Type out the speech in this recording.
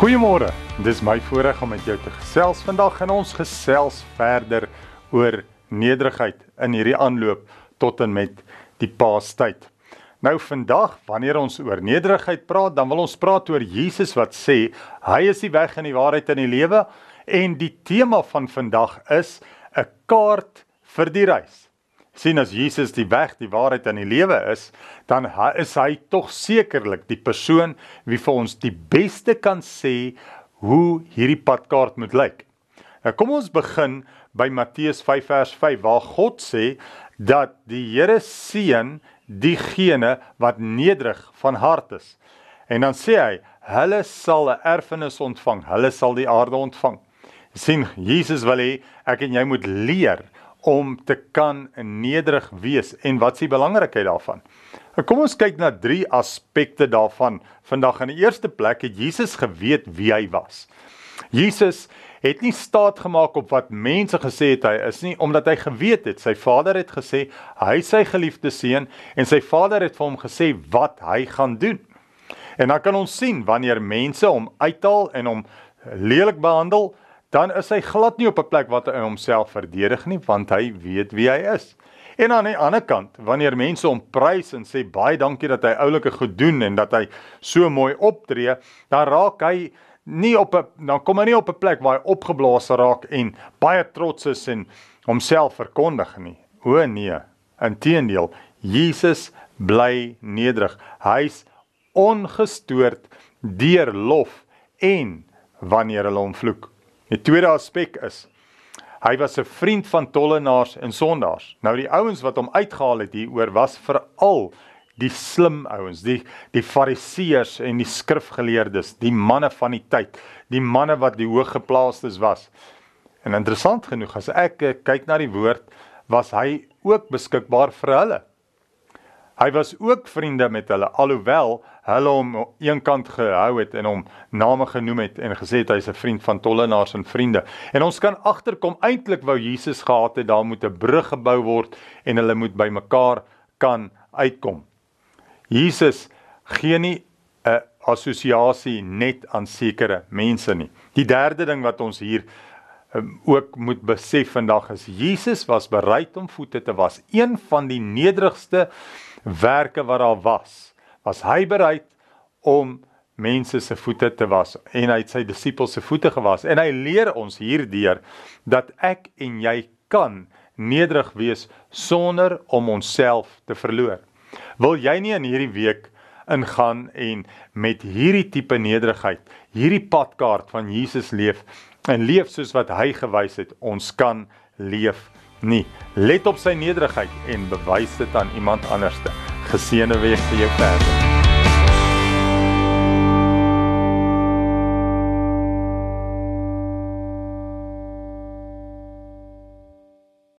Goeiemôre. Dis my voorreg om met jou te gesels vandag en ons gesels verder oor nederigheid in hierdie aanloop tot en met die Paastyd. Nou vandag, wanneer ons oor nederigheid praat, dan wil ons praat oor Jesus wat sê hy is die weg en die waarheid en die lewe en die tema van vandag is 'n kaart vir die reis sien as Jesus die weg, die waarheid en die lewe is, dan is hy tog sekerlik die persoon wie vir ons die beste kan sê hoe hierdie padkaart moet lyk. Nou kom ons begin by Matteus 5 vers 5 waar God sê dat die Here seën diegene wat nederig van hart is. En dan sê hy, hulle sal 'n erfenis ontvang, hulle sal die aarde ontvang. sien Jesus wil hê ek en jy moet leer om te kan nederig wees en wat is die belangrikheid daarvan? Nou, kom ons kyk na drie aspekte daarvan. Vandag in die eerste plek het Jesus geweet wie hy was. Jesus het nie staat gemaak op wat mense gesê het hy is nie omdat hy geweet het sy Vader het gesê hy sy geliefde seun en sy Vader het vir hom gesê wat hy gaan doen. En dan kan ons sien wanneer mense hom uithaal en hom lelik behandel, dan is hy glad nie op 'n plek wat hy homself verdedig nie want hy weet wie hy is. En aan die ander kant, wanneer mense hom prys en sê baie dankie dat hy oulike goed doen en dat hy so mooi optree, dan raak hy nie op 'n dan kom hy nie op 'n plek waar hy opgeblaas raak en baie trots is en homself verkondig nie. O nee, inteendeel, Jesus bly nederig. Hy's ongestoord deur lof en wanneer hulle hom vloek. Die tweede aspek is hy was 'n vriend van tollenaars en sondaars. Nou die ouens wat hom uitgehaal het hieroor was veral die slim ouens, die die fariseërs en die skrifgeleerdes, die manne van die tyd, die manne wat die hooggeplaastes was. En interessant genoeg as ek eh, kyk na die woord, was hy ook beskikbaar vir hulle. Hy was ook vriende met hulle alhoewel hulle hom eenkant gehou het en hom name genoem het en gesê het hy's 'n vriend van tollenaars en vriende. En ons kan agterkom eintlik wou Jesus gehad het daar moet 'n brug gebou word en hulle moet by mekaar kan uitkom. Jesus gee nie 'n assosiasie net aan sekere mense nie. Die derde ding wat ons hier um, ook moet besef vandag is Jesus was bereid om voete te was. Een van die nederigste werke wat daar was, was hy bereid om mense se voete te was en hy het sy disippels se voete gewas en hy leer ons hierdeur dat ek en jy kan nederig wees sonder om onsself te verloor. Wil jy nie in hierdie week ingaan en met hierdie tipe nederigheid, hierdie padkaart van Jesus leef en leef soos wat hy gewys het, ons kan leef nie. Let op sy nederigheid en bewys dit aan iemand anderste. Geseënde wees vir jou verder.